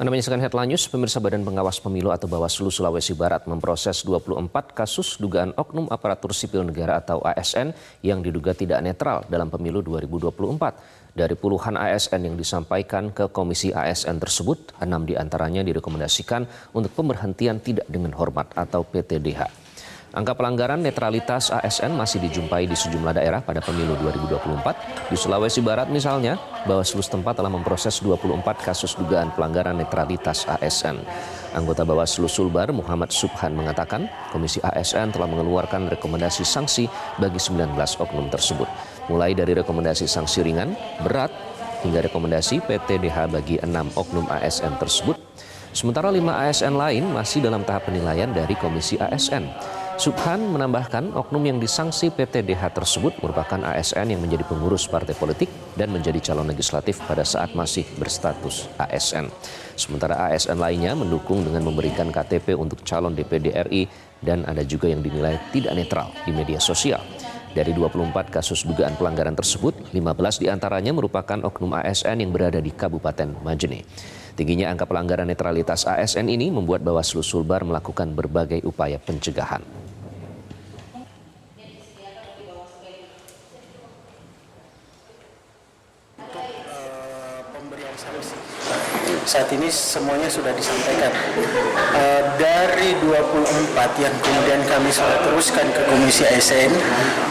Anda menyaksikan headline news, pemirsa Badan Pengawas Pemilu atau Bawaslu Sulawesi Barat memproses 24 kasus dugaan oknum aparatur sipil negara atau ASN yang diduga tidak netral dalam pemilu 2024. Dari puluhan ASN yang disampaikan ke Komisi ASN tersebut, enam di antaranya direkomendasikan untuk pemberhentian tidak dengan hormat atau PTDH. Angka pelanggaran netralitas ASN masih dijumpai di sejumlah daerah pada pemilu 2024. Di Sulawesi Barat misalnya, Bawaslu setempat telah memproses 24 kasus dugaan pelanggaran netralitas ASN. Anggota Bawaslu Sulbar Muhammad Subhan mengatakan Komisi ASN telah mengeluarkan rekomendasi sanksi bagi 19 oknum tersebut. Mulai dari rekomendasi sanksi ringan, berat, hingga rekomendasi PTDH bagi enam oknum ASN tersebut. Sementara lima ASN lain masih dalam tahap penilaian dari Komisi ASN. Subhan menambahkan oknum yang disanksi PTDH tersebut merupakan ASN yang menjadi pengurus partai politik dan menjadi calon legislatif pada saat masih berstatus ASN. Sementara ASN lainnya mendukung dengan memberikan KTP untuk calon DPD RI dan ada juga yang dinilai tidak netral di media sosial. Dari 24 kasus dugaan pelanggaran tersebut, 15 di antaranya merupakan oknum ASN yang berada di Kabupaten Majene. Tingginya angka pelanggaran netralitas ASN ini membuat Bawaslu Sulbar melakukan berbagai upaya pencegahan. pemberian sanksi. Saat ini semuanya sudah disampaikan. Uh, dari 24 yang kemudian kami sudah teruskan ke Komisi ASN,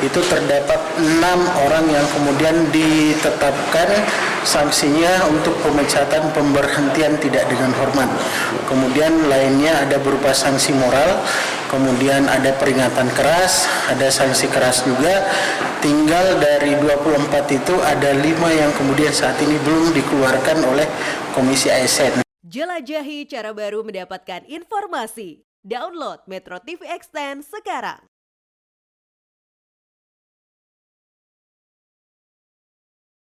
itu terdapat enam orang yang kemudian ditetapkan sanksinya untuk pemecatan pemberhentian tidak dengan hormat. Kemudian lainnya ada berupa sanksi moral, kemudian ada peringatan keras, ada sanksi keras juga. Tinggal dari 24 itu ada lima yang kemudian saat ini belum dikeluarkan oleh Komisi ASN. Jelajahi cara baru mendapatkan informasi. Download Metro TV Extend sekarang.